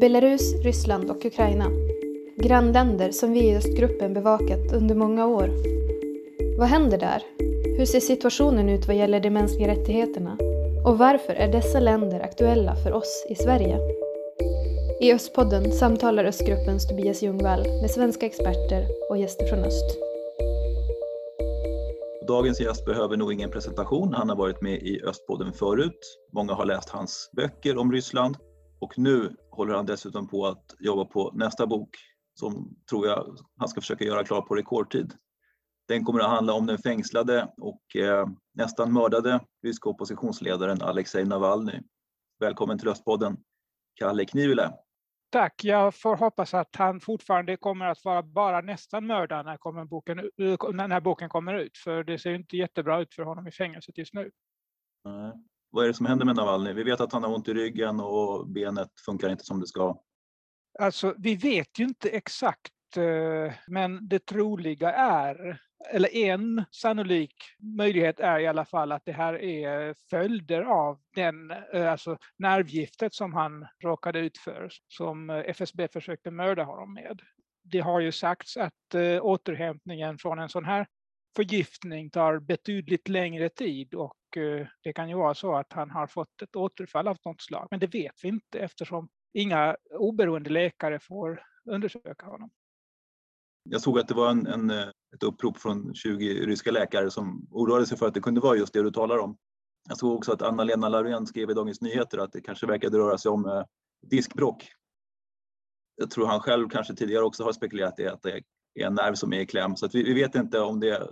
Belarus, Ryssland och Ukraina. Grannländer som vi i östgruppen bevakat under många år. Vad händer där? Hur ser situationen ut vad gäller de mänskliga rättigheterna? Och varför är dessa länder aktuella för oss i Sverige? I Östpodden samtalar Östgruppens Tobias Ljungvall med svenska experter och gäster från öst. Dagens gäst behöver nog ingen presentation. Han har varit med i Östpodden förut. Många har läst hans böcker om Ryssland och nu håller han dessutom på att jobba på nästa bok som tror jag han ska försöka göra klar på rekordtid. Den kommer att handla om den fängslade och eh, nästan mördade ryska oppositionsledaren Alexej Navalny. Välkommen till Östpodden, Kalle Knivile. Tack, jag får hoppas att han fortfarande kommer att vara bara nästan mördad när, boken, när boken kommer ut, för det ser inte jättebra ut för honom i fängelset just nu. Nej. Vad är det som händer med Navalny? Vi vet att han har ont i ryggen och benet funkar inte som det ska. Alltså, vi vet ju inte exakt, eh, men det troliga är, eller en sannolik möjlighet är i alla fall att det här är följder av den, eh, alltså nervgiftet som han råkade ut för, som FSB försökte mörda honom med. Det har ju sagts att eh, återhämtningen från en sån här förgiftning tar betydligt längre tid och Eh, det kan ju vara så att han har fått ett återfall av något slag. Men det vet vi inte eftersom inga oberoende läkare får undersöka honom. Jag såg att det var en, en, eh, ett upprop från 20 ryska läkare som oroade sig för att det kunde vara just det du talar om. Jag såg också att Anna-Lena Laurén skrev i Dagens Nyheter att det kanske verkade röra sig om eh, diskbråck. Jag tror han själv kanske tidigare också har spekulerat i att det är en nerv som är i kläm så att vi, vi vet inte om det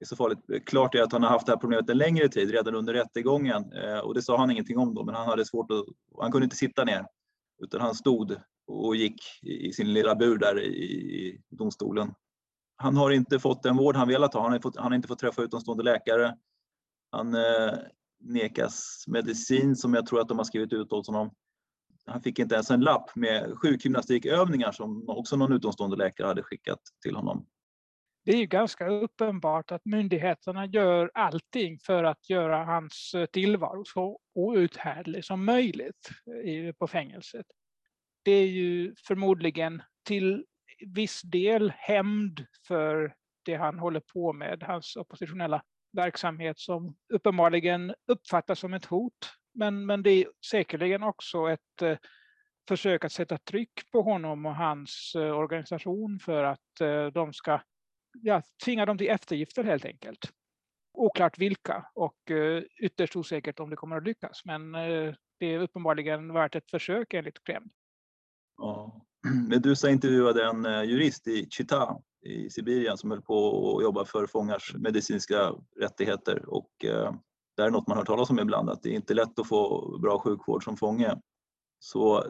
är så farligt. Klart är att han har haft det här problemet en längre tid, redan under rättegången. Eh, och det sa han ingenting om då, men han hade svårt att, han kunde inte sitta ner. Utan han stod och gick i sin lilla bur där i domstolen. Han har inte fått den vård han velat ha. Han har, fått, han har inte fått träffa utomstående läkare. Han eh, nekas medicin som jag tror att de har skrivit ut åt honom. Han fick inte ens en lapp med sjukgymnastikövningar som också någon utomstående läkare hade skickat till honom det är ju ganska uppenbart att myndigheterna gör allting för att göra hans eh, tillvaro så outhärdlig som möjligt eh, på fängelset. Det är ju förmodligen till viss del hämnd för det han håller på med, hans oppositionella verksamhet som uppenbarligen uppfattas som ett hot. Men, men det är säkerligen också ett eh, försök att sätta tryck på honom och hans eh, organisation för att eh, de ska ja, tvinga dem till eftergifter helt enkelt. Oklart vilka och eh, ytterst osäkert om det kommer att lyckas. Men eh, det är uppenbarligen värt ett försök enligt Kreml. Ja. Medusa intervjuade en eh, jurist i Chita i Sibirien som höll på att jobba för fångars medicinska rättigheter och det är något man hör hört talas om ibland att det är inte lätt att få bra sjukvård som fånge. Så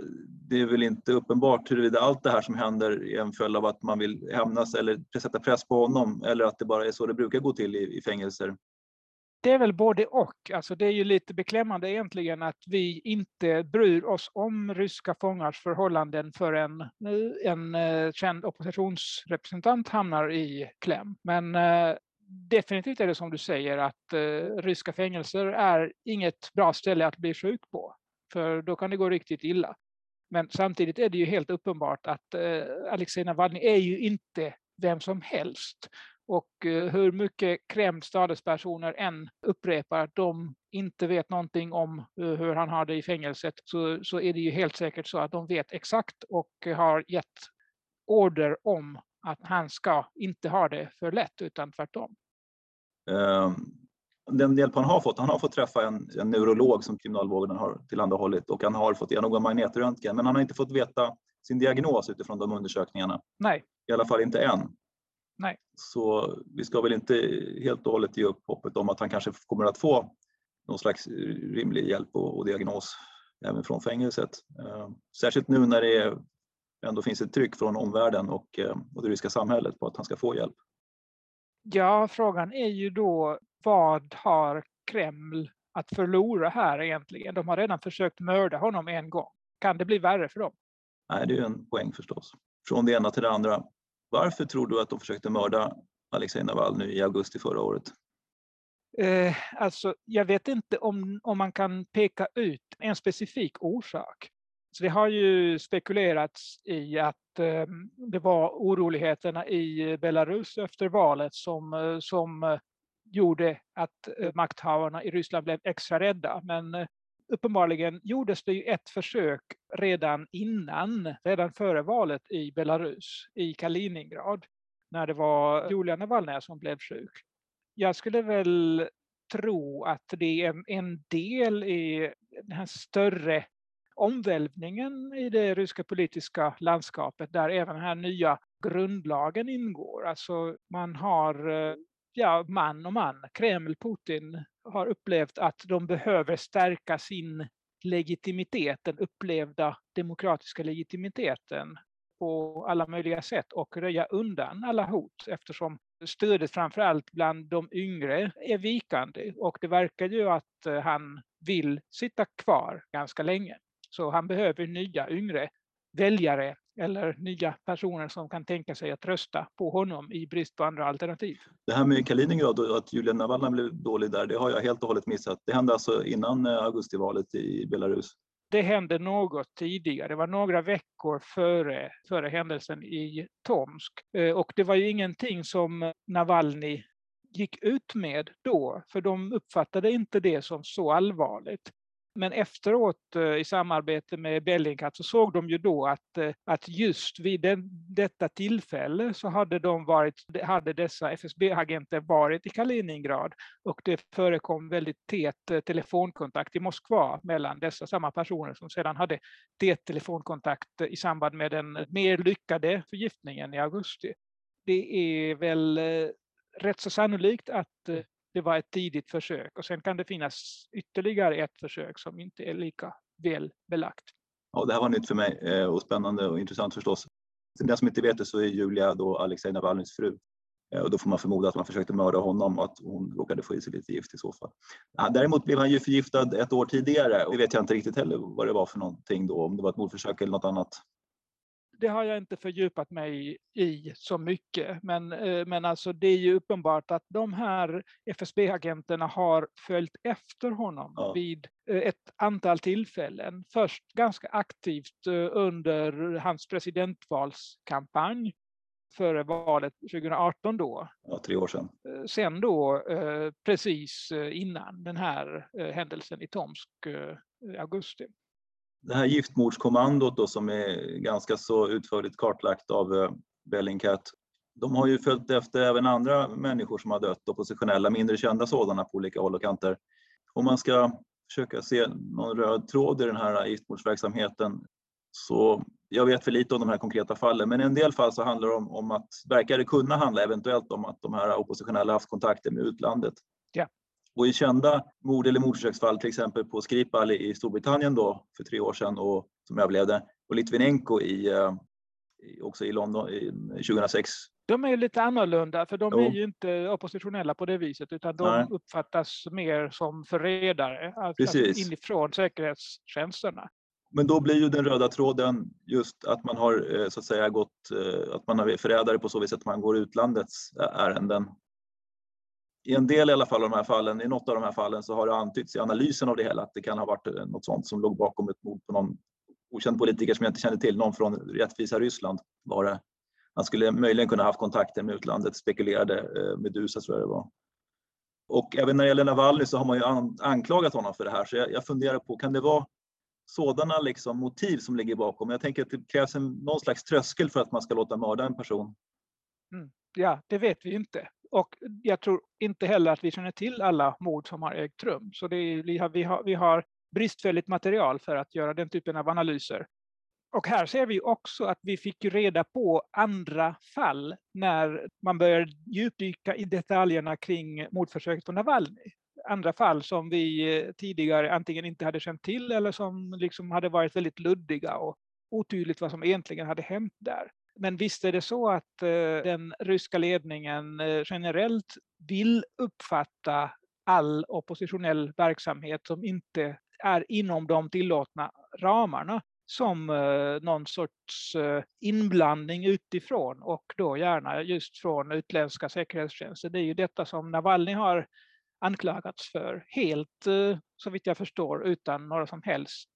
det är väl inte uppenbart huruvida allt det här som händer är en följd av att man vill hämnas eller sätta press på honom eller att det bara är så det brukar gå till i, i fängelser. Det är väl både och. Alltså det är ju lite beklämmande egentligen att vi inte bryr oss om ryska fångars förhållanden förrän en eh, känd oppositionsrepresentant hamnar i kläm. Men eh, definitivt är det som du säger att eh, ryska fängelser är inget bra ställe att bli sjuk på för då kan det gå riktigt illa. Men samtidigt är det ju helt uppenbart att eh, Alexej Navalny är ju inte vem som helst. Och eh, hur mycket Kremls stadespersoner än upprepar att de inte vet någonting om eh, hur han har det i fängelset så, så är det ju helt säkert så att de vet exakt och har gett order om att han ska inte ha det för lätt utan tvärtom. Um den hjälp han har fått, han har fått träffa en, en neurolog som kriminalvården har tillhandahållit och han har fått genomgå magnetröntgen, men han har inte fått veta sin diagnos utifrån de undersökningarna. Nej. I alla fall inte än. Nej. Så vi ska väl inte helt och hållet ge upp hoppet om att han kanske kommer att få någon slags rimlig hjälp och, och diagnos även från fängelset. Eh, särskilt nu när det ändå finns ett tryck från omvärlden och, eh, och det ryska samhället på att han ska få hjälp. Ja, frågan är ju då vad har Kreml att förlora här egentligen? De har redan försökt mörda honom en gång. Kan det bli värre för dem? Nej, det är en poäng förstås. Från det ena till det andra. Varför tror du att de försökte mörda Alexej Navalny i augusti förra året? Eh, alltså, jag vet inte om, om man kan peka ut en specifik orsak. Så det har ju spekulerats i att eh, det var oroligheterna i Belarus efter valet som, eh, som eh, gjorde att eh, makthavarna i Ryssland blev extra rädda. Men eh, uppenbarligen gjordes det ju ett försök redan innan, redan före valet i Belarus, i Kaliningrad, när det var Julia Navalny som blev sjuk. Jag skulle väl tro att det är en del i den här större omvälvningen i det ryska politiska landskapet där även den här nya grundlagen ingår. Alltså man har, eh, ja, man och man, Kreml, Putin har upplevt att de behöver stärka sin legitimitet, den upplevda demokratiska legitimiteten på alla möjliga sätt och röja undan alla hot eftersom stödet framförallt bland de yngre är vikande och det verkar ju att eh, han vill sitta kvar ganska länge. Så han behöver nya yngre väljare eller nya personer som kan tänka sig att rösta på honom i brist på andra alternativ. Det här med Kaliningrad och att Julian Navalny blev dålig där, det har jag helt och hållet missat. Det hände alltså innan eh, augustivalet i Belarus? Det hände något tidigare, det var några veckor före, före händelsen i Tomsk. Eh, och det var ju ingenting som Navalny gick ut med då, för de uppfattade inte det som så allvarligt. Men efteråt eh, i samarbete med Bellingcat så såg de ju då att, eh, att just vid den, detta tillfälle så hade, de varit, hade dessa FSB-agenter varit i Kaliningrad och det förekom väldigt tät eh, telefonkontakt i Moskva mellan dessa samma personer som sedan hade tät telefonkontakt i samband med den mer lyckade förgiftningen i augusti. Det är väl rätt så sannolikt att det var ett tidigt försök och sen kan det finnas ytterligare ett försök som inte är lika väl belagt. Ja, det här var nytt för mig eh, och spännande och intressant förstås. Till den som inte vet det så är Julia då Alexej Navalnyjs fru eh, och då får man förmoda att man försökte mörda honom och att hon råkade få i sig lite gift i så fall. Däremot blev han ju förgiftad ett år tidigare och det vet jag inte riktigt heller vad det var för någonting då, om det var ett mordförsök eller något annat det har jag inte fördjupat mig i så mycket. Men, eh, men alltså det är ju uppenbart att de här FSB-agenterna har följt efter honom ja. vid eh, ett antal tillfällen. Först ganska aktivt eh, under hans presidentvalskampanj före valet 2018 då. Ja, tre år sedan. Sen då precis innan den här händelsen i Tomsk i augusti det här giftmordskommandot då, som är ganska så utförligt kartlagt av eh, Bellingcat, de har ju följt efter även andra människor som har dött, oppositionella, mindre kända sådana på olika håll och kanter. Om man ska försöka se någon röd tråd i den här giftmordsverksamheten så jag vet för lite om de här konkreta fallen, men i en del fall så handlar det om, om att, verkar det kunna handla eventuellt om att de här oppositionella haft kontakter med utlandet. Ja. Och i kända mord eller mordförsöksfall, till exempel på Skripal i Storbritannien då för tre år sedan och som överlevde och Litvinenko i, eh, också i London i 2006. De är lite annorlunda för de jo. är ju inte oppositionella på det viset utan de Nej. uppfattas mer som förrädare alltså inifrån säkerhetstjänsterna. Men då blir ju den röda tråden just att man har eh, så att säga gått, eh, att man är förrädare på så vis att man går utlandets ärenden i en del i alla fall av de här fallen, i något av de här fallen så har det antytts i analysen av det hela att det kan ha varit eh, något sånt som låg bakom ett mord på någon okänd politiker som jag inte kände till, någon från rättvisa Ryssland var det. Han skulle möjligen kunna ha haft kontakter med utlandet, spekulerade eh, Medusa tror jag det var. Och även när det gäller Navalny så har man ju anklagat honom för det här, så jag, jag funderar på, kan det vara sådana liksom motiv som ligger bakom? Jag tänker att det krävs en, någon slags tröskel för att man ska låta mörda en person. Mm. Ja, det vet vi inte. Och jag tror inte heller att vi känner till alla mord som har ägt rum. Så det är, vi, har, vi, har, vi har bristfälligt material för att göra den typen av analyser. Och här ser vi också att vi fick reda på andra fall när man började djupdyka i detaljerna kring mordförsöket på Navalny. Andra fall som vi eh, tidigare antingen inte hade känt till eller som liksom hade varit väldigt luddiga och otydligt vad som egentligen hade hänt där. Men visst är det så att eh, den ryska ledningen eh, generellt vill uppfatta all oppositionell verksamhet som inte är inom de tillåtna ramarna som eh, någon sorts inblandning utifrån och då gärna just från utländska säkerhetstjänster. Det är ju detta som Navalny har anklagats för helt, så vitt jag förstår, utan några som helst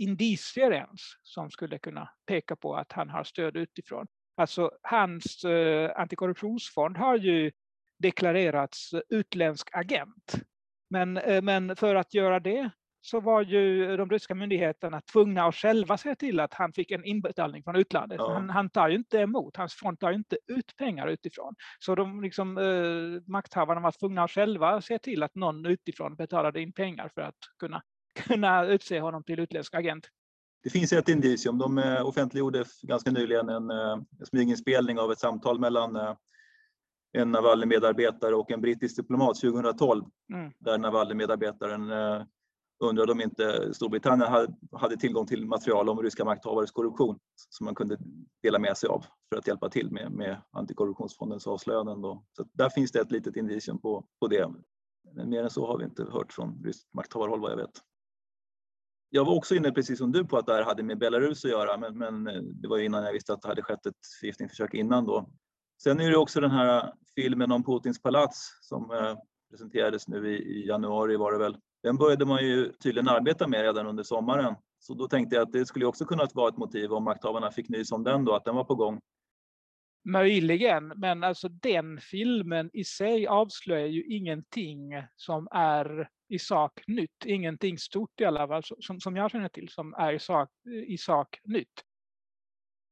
indicier ens som skulle kunna peka på att han har stöd utifrån. Alltså hans eh, antikorruptionsfond har ju deklarerats utländsk agent. Men, eh, men för att göra det så var ju de ryska myndigheterna tvungna att själva se till att han fick en inbetalning från utlandet. Ja. Han, han, tar ju inte emot, hans fond tar inte ut pengar utifrån. Så de liksom, eh, makthavarna var tvungna att själva se till att någon utifrån betalade in pengar för att kunna, kunna utse honom till utländsk agent. Det finns ett indicium. De eh, offentliggjorde ganska nyligen en, eh, en smyginspelning av ett samtal mellan eh, en Navalny-medarbetare och en brittisk diplomat 2012 mm. där Navalny-medarbetaren undrade om inte Storbritannien hade tillgång till material om ryska makthavares korruption som man kunde dela med sig av för att hjälpa till med, med antikorruptionsfondens avslöjanden. Då. Så där finns det ett litet indicium på, på det. Men mer än så har vi inte hört från ryskt makthavarhåll vad jag vet. Jag var också inne, precis som du, på att det här hade med Belarus att göra, men, men eh, det var innan jag visste att det hade skett ett förgiftningsförsök innan då. Sen är det också den här filmen om Putins palats som eh, presenterades nu i, i januari var det väl den började man ju tydligen arbeta med redan under sommaren. Så då tänkte jag att det skulle också kunna vara ett motiv om makthavarna fick nys om den då, att den var på gång. Möjligen, men alltså den filmen i sig avslöjar ju ingenting som är i sak nytt. Ingenting stort i alla fall som, som jag känner till som är i sak, i sak nytt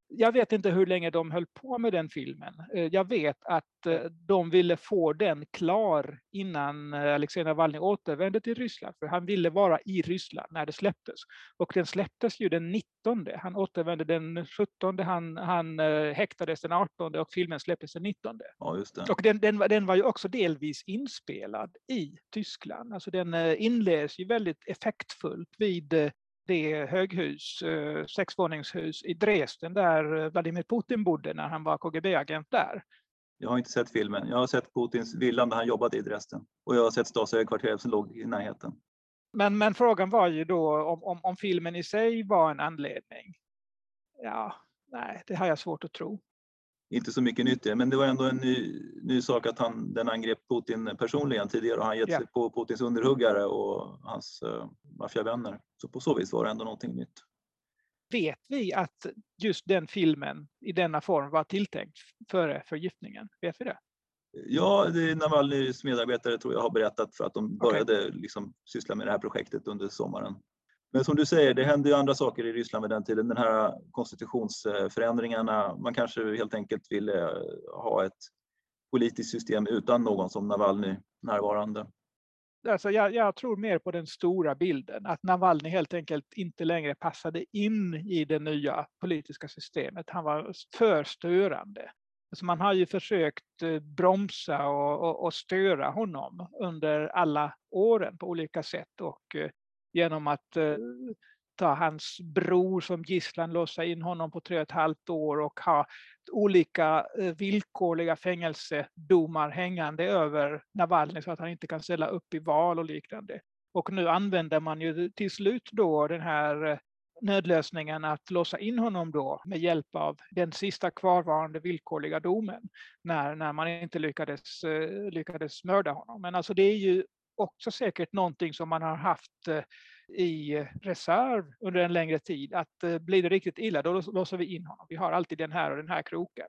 jag vet inte hur länge de höll på med den filmen. Eh, jag vet att eh, de ville få den klar innan eh, Alexej Navalny återvände till Ryssland, för han ville vara i Ryssland när det släpptes. Och den släpptes ju den 19. Han återvände den 17, han, han häktades den 18 och filmen släpptes den 19. Ja, just det. Och den, den, den var ju också delvis inspelad i Tyskland. Alltså den inleds ju väldigt effektfullt vid det höghus, eh, sexvåningshus i Dresden där eh, Vladimir Putin bodde när han var KGB-agent där. Jag har inte sett filmen. Jag har sett Putins villa när han jobbade i Dresden och jag har sett Stasi-högkvarteret som låg i närheten. Men, men frågan var ju då om, om, om filmen i sig var en anledning. Ja, nej, det har jag svårt att tro inte så mycket nytt men det var ändå en ny, ny sak att han, den angrep Putin personligen tidigare och han gett ja. sig på Putins underhuggare och hans uh, maffiavänner. Så på så vis var det ändå någonting nytt. Vet vi att just den filmen i denna form var tilltänkt före förgiftningen? Vet vi det? Ja, det Navalnys medarbetare tror jag har berättat för att de började okay. liksom syssla med det här projektet under sommaren. Men som du säger, det hände ju andra saker i Ryssland vid den tiden. Den här konstitutionsförändringarna, man kanske helt enkelt ville ha ett politiskt system utan någon som Navalny närvarande. Alltså jag, jag, tror mer på den stora bilden, att Navalny helt enkelt inte längre passade in i det nya politiska systemet. Han var för störande. Alltså man har ju försökt eh, bromsa och, och, och störa honom under alla åren på olika sätt och eh, genom att eh, ta hans bror som gisslan, låsa in honom på tre och ett halvt år och ha olika eh, villkorliga fängelsedomar hängande över Navalny så att han inte kan ställa upp i val och liknande. Och nu använder man ju till slut då den här eh, nödlösningen att låsa in honom då med hjälp av den sista kvarvarande villkorliga domen när, när man inte lyckades, eh, lyckades mörda honom. Men alltså det är ju också säkert någonting som man har haft eh, i reserv under en längre tid. Att eh, blir det riktigt illa, då låser vi in honom. Vi har alltid den här och den här kroken.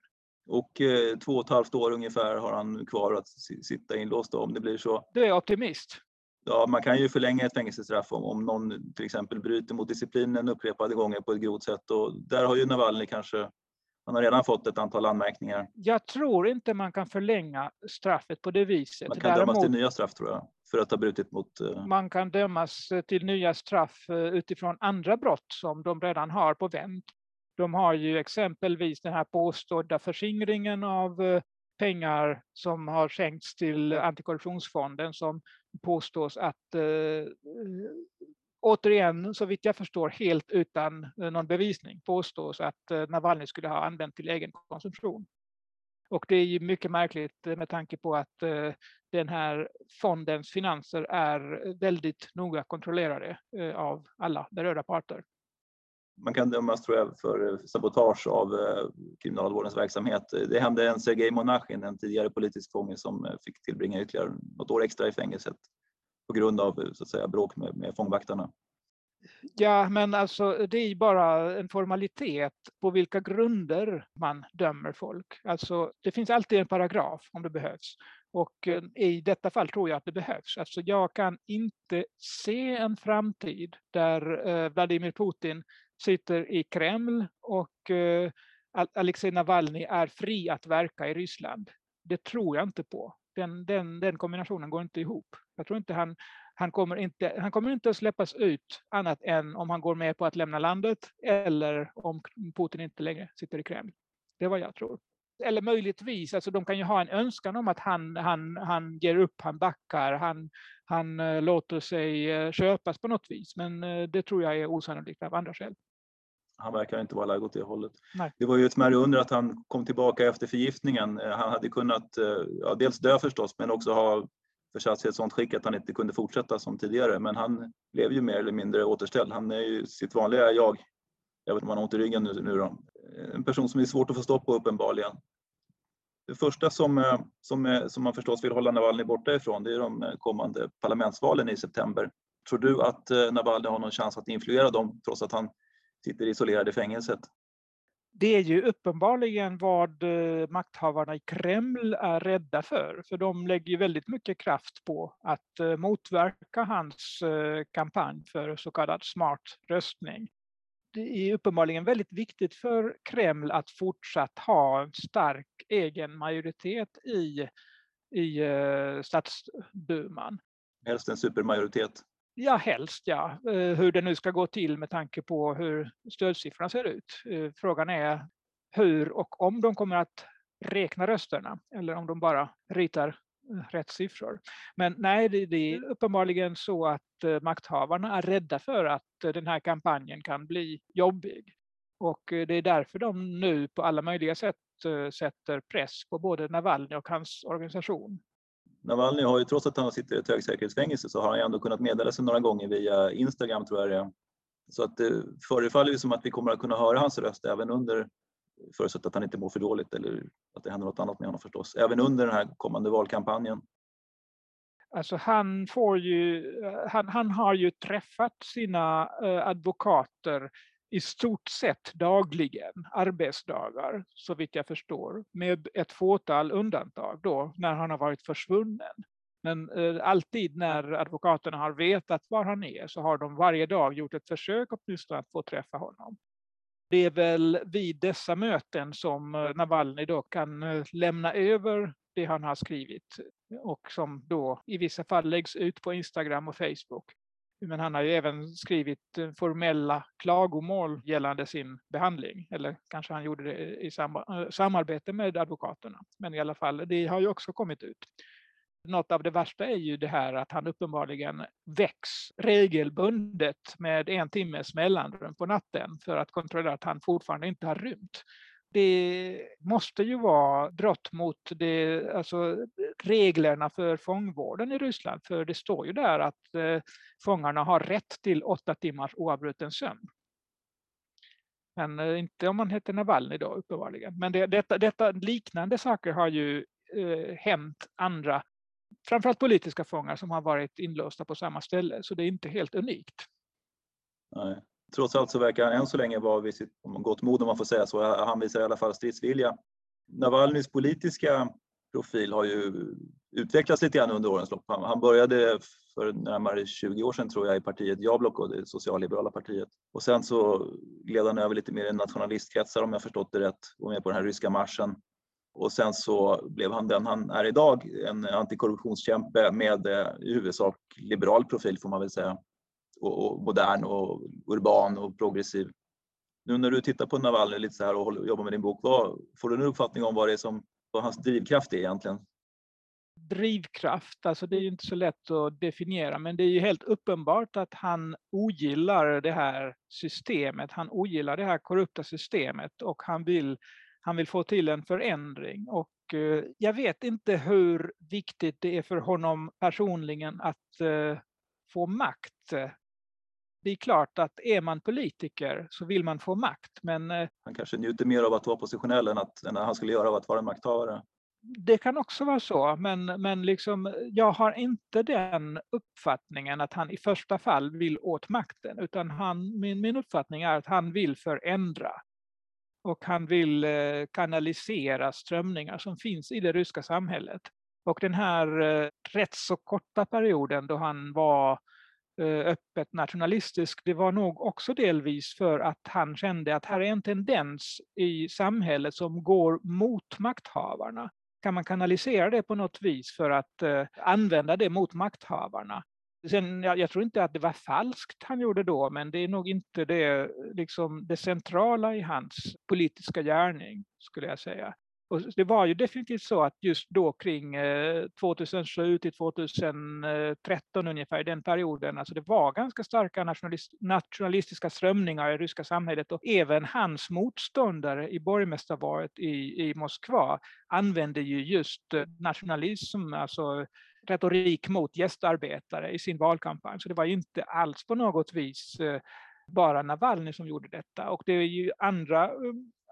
Och eh, två och ett halvt år ungefär har han kvar att sitta inlåst om det blir så. Du är optimist. Ja, man kan ju förlänga ett fängelsestraff om, om någon till exempel bryter mot disciplinen upprepade gånger på ett grovt sätt. Och där har ju Navalny kanske han har redan fått ett antal anmärkningar. Jag tror inte man kan förlänga straffet på det viset. Man kan Däremot, dömas till nya straff tror jag, för att ha brutit mot... Eh, Man kan dömas eh, till nya straff eh, utifrån andra brott som de redan har på vänt. De har ju exempelvis den här påstådda förskingringen av pengar som har skänkts till antikorruptionsfonden som påstås att återigen, så vitt jag förstår, helt utan någon bevisning påstås att Navalny skulle ha använt till egen konsumtion. Och det är ju mycket märkligt eh, med tanke på att eh, den här fondens finanser är eh, väldigt noga kontrollerade av alla berörda parter. Man kan dömas tror jag för sabotage av kriminalvårdens verksamhet. Det hände en Sergej Monachin, en tidigare politisk fånge som fick tillbringa ytterligare något år extra i fängelset på grund av så att säga, bråk med, med fångvaktarna. Ja, men alltså det är bara en formalitet på vilka grunder man dömer folk. Alltså det finns alltid en paragraf om det behövs. Och eh, i detta fall tror jag att det behövs. Alltså jag kan inte se en framtid där eh, Vladimir Putin sitter i Kreml och eh, Alexej Navalny är fri att verka i Ryssland. Det tror jag inte på. Den, den, den kombinationen går inte ihop. Jag tror inte han, han, kommer inte, han kommer inte att släppas ut annat än om han går med på att lämna landet eller om Putin inte längre sitter i Kreml. Det är vad jag tror. Eller möjligtvis, alltså de kan ju ha en önskan om att han, han, han ger upp, han backar, han, han uh, låter sig uh, köpas på något vis. Men uh, det tror jag är osannolikt av andra skäl. Han verkar inte vara lagd åt det hållet. Nej. Det var ju ett smärre under att han kom tillbaka efter förgiftningen. Han hade kunnat ja, dels dö förstås, men också ha försatt sig i ett sådant skick att han inte kunde fortsätta som tidigare. Men han blev ju mer eller mindre återställd. Han är ju sitt vanliga jag. Jag vet inte om han har ont i ryggen nu, nu då. En person som är svårt att få stopp på uppenbarligen. Det första som, eh, som, eh, som man förstås vill hålla Navalny borta ifrån det är de eh, kommande parlamentsvalen i september. Tror du att Navalny har någon chans att influera dem trots att han sitter isolerad i fängelset? Det är ju uppenbarligen vad eh, makthavarna i Kreml är rädda för. För de lägger väldigt mycket kraft på att eh, motverka hans eh, kampanj för så kallad smart röstning. Det är uppenbarligen väldigt viktigt för Kreml att fortsatt ha en stark egen majoritet i, i statsduman. Helst en supermajoritet. Ja, helst ja. Eh, hur det nu ska gå till med tanke på hur stödsiffrorna ser ut. Eh, frågan är hur och om de kommer att räkna rösterna eller om de bara ritar eh, rätt siffror. Men nej, det, det är uppenbarligen så att makthavarna är rädda för att den här kampanjen kan bli jobbig. Och det är därför de nu på alla möjliga sätt sätter press på både Navalny och hans organisation Navalny har ju trots att han sitter i ett högsäkerhetsfängelse så har han ändå kunnat meddela sig några gånger via Instagram tror jag det är. Så att det förefaller ju som att vi kommer att kunna höra hans röst även under, förutsatt att han inte mår för dåligt eller att det händer något annat med honom förstås, även under den här kommande valkampanjen. Alltså han, får ju, eh, han, han har ju träffat sina eh, advokater i stort sett dagligen, arbetsdagar, så vitt jag förstår, med ett fåtal undantag då, när han har varit försvunnen. Men eh, alltid när advokaterna har vetat var han är så har de varje dag gjort ett försök åtminstone att få träffa honom. Det är väl vid dessa möten som eh, Navalny då kan eh, lämna över det han har skrivit och som då i vissa fall läggs ut på Instagram och Facebook. Men han har ju även skrivit eh, formella klagomål gällande sin behandling. Eller kanske han gjorde det i eh, samarbete med advokaterna. Men i alla fall, det har ju också kommit ut. Något av det värsta är ju det här att han uppenbarligen väcks regelbundet med en timmes mellanrum på natten för att kontrollera att han fortfarande inte har rymt det måste ju vara brott mot det, alltså reglerna för fångvården i Ryssland. För det står ju där att eh, fångarna har rätt till åtta timmars oavbruten sömn. Men eh, inte om man heter Navalny då uppenbarligen. Men det, detta, detta, liknande saker har ju eh, hänt andra, framförallt politiska fångar som har varit inlåsta på samma ställe. Så det är inte helt unikt. Nej trots allt så verkar han än så länge vara vid sitt gott mod om man får säga så. Han visar i alla fall stridsvilja. Navalnys politiska profil har ju utvecklats lite grann under årens lopp. Han började för närmare 20 år sedan tror jag i partiet Jablok och det socialliberala partiet. Och sen så gled han över lite mer i nationalistkretsar om jag förstått det rätt och med på den här ryska marschen. Och sen så blev han den han är idag, en antikorruptionskämpe med eh, i huvudsak liberal profil får man väl säga och, och, modern och urban och progressiv. Nu när du tittar på Navalny lite så här och jobbar med din bok, vad, får du en uppfattning om vad det är som vad hans drivkraft är egentligen? Drivkraft, alltså det är ju inte så lätt att definiera, men det är ju helt uppenbart att han ogillar det här systemet. Han ogillar det här korrupta systemet och han vill, han vill få till en förändring. Och eh, jag vet inte hur viktigt det är för honom personligen att eh, få makt det är klart att är man politiker så vill man få makt. Men... Eh, han kanske njuter mer av att vara oppositionell än, att, än han skulle göra av att vara en makthavare. det kan också vara så, men, men liksom, jag har inte den uppfattningen att han i första fall vill åt makten, utan han, min, min uppfattning är att han vill förändra. Och han vill eh, kanalisera strömningar som finns i det ryska samhället. Och den här eh, rätt så korta perioden då han var Eh, öppet nationalistisk, det var nog också delvis för att han kände att här är en tendens i samhället som går mot makthavarna. Kan man kanalisera det på något vis för att eh, använda det mot makthavarna? Sen, jag, jag, tror inte att det var falskt han gjorde då, men det är nog inte det, liksom, det centrala i hans politiska gärning, skulle jag säga. Och det var ju definitivt så att just då kring eh, 2007 till 2013 ungefär, den perioden, alltså det var ganska starka nationalist, nationalistiska strömningar i ryska samhället och även hans motståndare i borgmästarvalet i, i Moskva använde ju just eh, nationalism, alltså retorik mot gästarbetare i sin valkampanj. Så det var ju inte alls på något vis eh, bara Navalny som gjorde detta. Och det är ju andra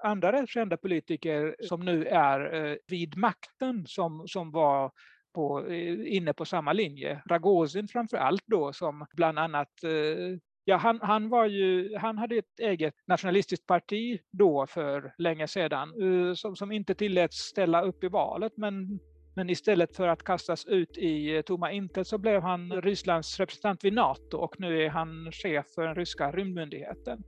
andra rätt kända politiker som nu är eh, vid makten som, som var på, eh, inne på samma linje. Ragozin framför allt då som bland annat eh, Ja, han, han, var ju, han hade ett eget nationalistiskt parti då för länge sedan som, som inte tilläts ställa upp i valet men, men istället för att kastas ut i tomma intet så blev han Rysslands representant vid NATO och nu är han chef för den ryska rymdmyndigheten.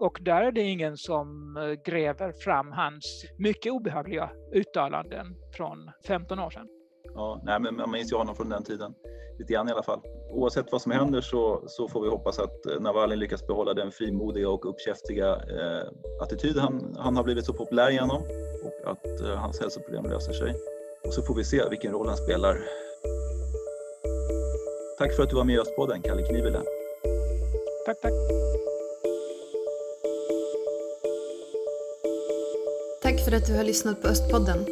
Och där är det ingen som eh, gräver fram hans mycket obehagliga uttalanden från 15 år sedan. Ja, nej, men man minns ju honom från den tiden, lite grann i alla fall. Oavsett vad som händer så, så får vi hoppas att eh, Navalny lyckas behålla den frimodiga och uppkäftiga eh, attityd han, han har blivit så populär genom och att eh, hans hälsoproblem löser sig. Och så får vi se vilken roll han spelar. Tack för att du var med i Östpodden, Kalle Knivile. Tack, tack. Tack för att du har lyssnat på Östpodden.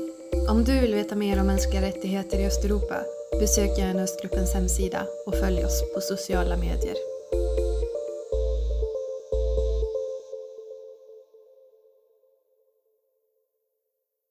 Om du vill veta mer om mänskliga rättigheter i Östeuropa, besök gärna Östgruppens hemsida och följ oss på sociala medier.